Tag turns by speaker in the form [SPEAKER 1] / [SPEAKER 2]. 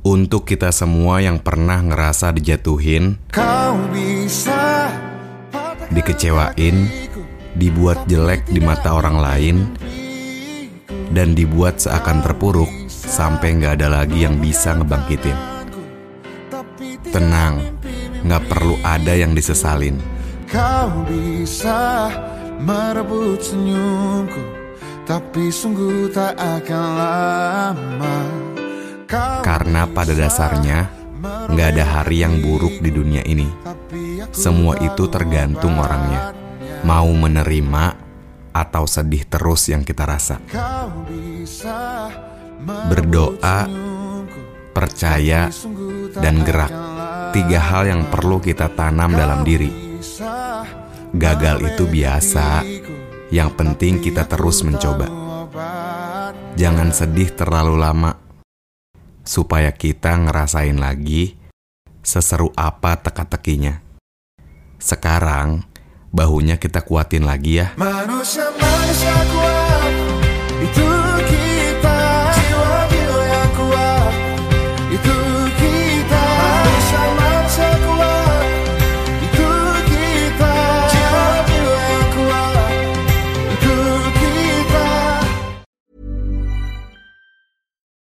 [SPEAKER 1] Untuk kita semua yang pernah ngerasa dijatuhin,
[SPEAKER 2] Kau bisa
[SPEAKER 1] dikecewain, dibuat jelek di mata orang lain, dan dibuat seakan terpuruk sampai nggak ada lagi yang bisa ngebangkitin. Tenang, nggak perlu ada yang disesalin.
[SPEAKER 2] Kau bisa merebut senyumku Tapi sungguh tak akan lama
[SPEAKER 1] Karena pada dasarnya, nggak ada hari yang buruk di dunia ini. Semua itu tergantung orangnya. Mau menerima atau sedih terus yang kita rasa. Berdoa, percaya, dan gerak. Tiga hal yang perlu kita tanam dalam diri. Gagal itu biasa. Yang penting kita terus mencoba. Jangan sedih terlalu lama. Supaya kita ngerasain lagi seseru apa teka-tekinya. Sekarang, bahunya kita kuatin lagi ya.
[SPEAKER 2] Manusia-manusia kuat Itu